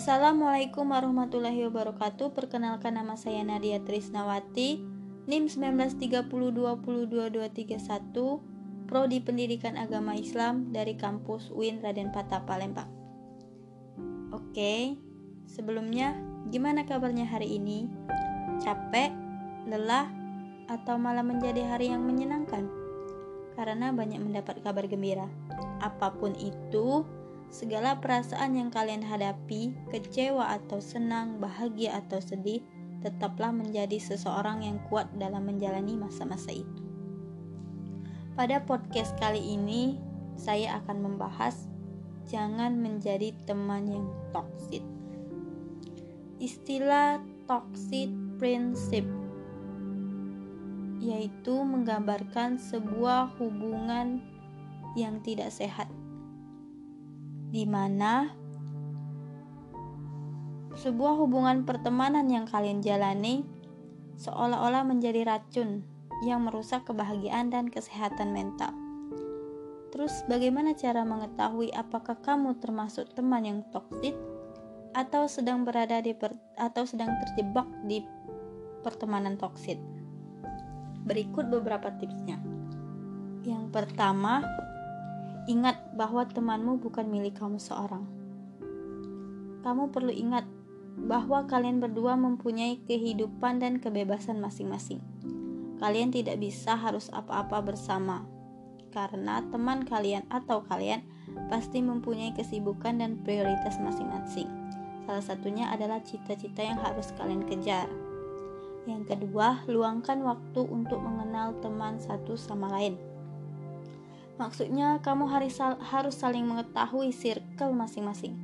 Assalamualaikum warahmatullahi wabarakatuh. Perkenalkan nama saya Nadia Trisnawati, NIM 193022231, Prodi Pendidikan Agama Islam dari kampus UIN Raden Patah Palembang. Oke, sebelumnya gimana kabarnya hari ini? Capek, lelah, atau malah menjadi hari yang menyenangkan? Karena banyak mendapat kabar gembira. Apa pun itu, Segala perasaan yang kalian hadapi, kecewa atau senang, bahagia atau sedih, tetaplah menjadi seseorang yang kuat dalam menjalani masa-masa itu. Pada podcast kali ini, saya akan membahas jangan menjadi teman yang toksik. Istilah toxic prinsip yaitu menggambarkan sebuah hubungan yang tidak sehat di mana sebuah hubungan pertemanan yang kalian jalani seolah-olah menjadi racun yang merusak kebahagiaan dan kesehatan mental. Terus bagaimana cara mengetahui apakah kamu termasuk teman yang toksik atau sedang berada di per, atau sedang terjebak di pertemanan toksik? Berikut beberapa tipsnya. Yang pertama, Ingat bahwa temanmu bukan milik kamu seorang. Kamu perlu ingat bahwa kalian berdua mempunyai kehidupan dan kebebasan masing-masing. Kalian tidak bisa harus apa-apa bersama, karena teman kalian atau kalian pasti mempunyai kesibukan dan prioritas masing-masing. Salah satunya adalah cita-cita yang harus kalian kejar. Yang kedua, luangkan waktu untuk mengenal teman satu sama lain Maksudnya, kamu harus, saling mengetahui circle masing-masing.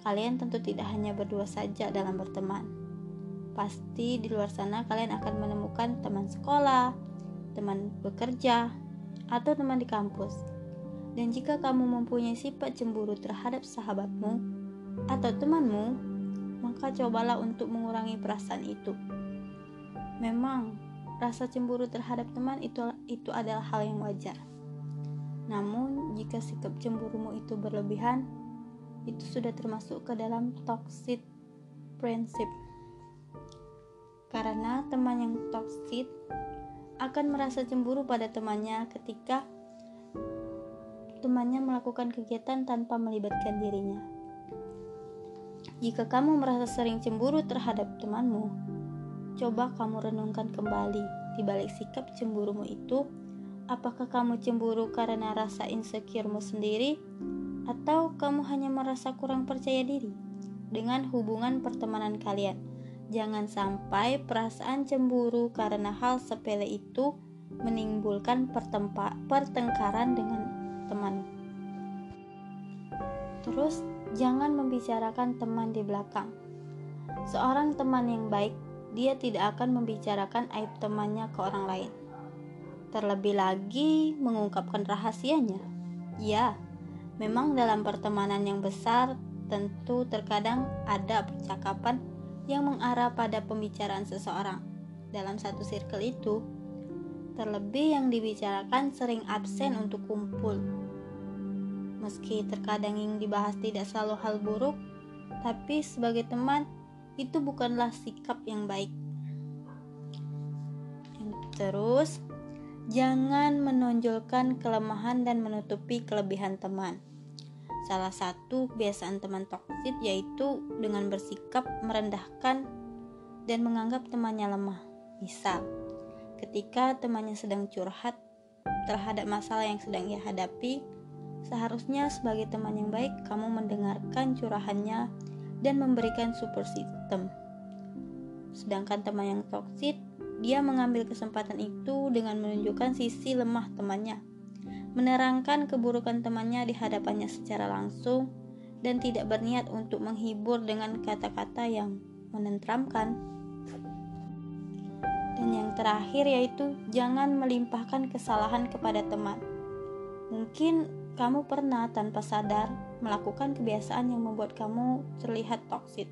Kalian tentu tidak hanya berdua saja dalam berteman. Pasti di luar sana kalian akan menemukan teman sekolah, teman bekerja, atau teman di kampus. Dan jika kamu mempunyai sifat cemburu terhadap sahabatmu atau temanmu, maka cobalah untuk mengurangi perasaan itu. Memang, rasa cemburu terhadap teman itu itu adalah hal yang wajar. Namun, jika sikap cemburumu itu berlebihan, itu sudah termasuk ke dalam toxic prinsip. Karena teman yang toxic akan merasa cemburu pada temannya ketika temannya melakukan kegiatan tanpa melibatkan dirinya. Jika kamu merasa sering cemburu terhadap temanmu, coba kamu renungkan kembali di balik sikap cemburumu itu Apakah kamu cemburu karena rasa insecuremu sendiri, atau kamu hanya merasa kurang percaya diri dengan hubungan pertemanan kalian? Jangan sampai perasaan cemburu karena hal sepele itu menimbulkan pertengkaran dengan teman. Terus, jangan membicarakan teman di belakang. Seorang teman yang baik, dia tidak akan membicarakan aib temannya ke orang lain terlebih lagi mengungkapkan rahasianya. Ya, memang dalam pertemanan yang besar tentu terkadang ada percakapan yang mengarah pada pembicaraan seseorang. Dalam satu circle itu, terlebih yang dibicarakan sering absen untuk kumpul. Meski terkadang yang dibahas tidak selalu hal buruk, tapi sebagai teman itu bukanlah sikap yang baik. Terus, Jangan menonjolkan kelemahan dan menutupi kelebihan teman. Salah satu kebiasaan teman toksik yaitu dengan bersikap merendahkan dan menganggap temannya lemah. Misal, ketika temannya sedang curhat terhadap masalah yang sedang ia hadapi, seharusnya sebagai teman yang baik kamu mendengarkan curahannya dan memberikan support system. Sedangkan teman yang toksik dia mengambil kesempatan itu dengan menunjukkan sisi lemah temannya, menerangkan keburukan temannya di hadapannya secara langsung, dan tidak berniat untuk menghibur dengan kata-kata yang menenteramkan. Dan yang terakhir yaitu jangan melimpahkan kesalahan kepada teman. Mungkin kamu pernah tanpa sadar melakukan kebiasaan yang membuat kamu terlihat toksik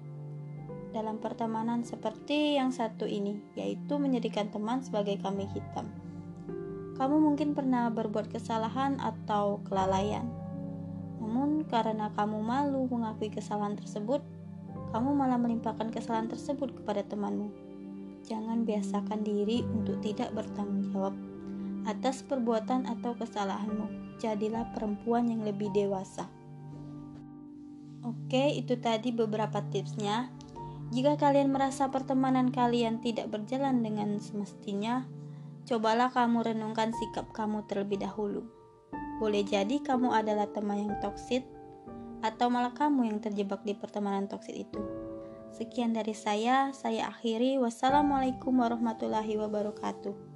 dalam pertemanan seperti yang satu ini, yaitu menjadikan teman sebagai kambing hitam. Kamu mungkin pernah berbuat kesalahan atau kelalaian. Namun karena kamu malu mengakui kesalahan tersebut, kamu malah melimpahkan kesalahan tersebut kepada temanmu. Jangan biasakan diri untuk tidak bertanggung jawab atas perbuatan atau kesalahanmu. Jadilah perempuan yang lebih dewasa. Oke, itu tadi beberapa tipsnya. Jika kalian merasa pertemanan kalian tidak berjalan dengan semestinya, cobalah kamu renungkan sikap kamu terlebih dahulu. Boleh jadi kamu adalah teman yang toksit, atau malah kamu yang terjebak di pertemanan toksit itu. Sekian dari saya, saya akhiri. Wassalamualaikum warahmatullahi wabarakatuh.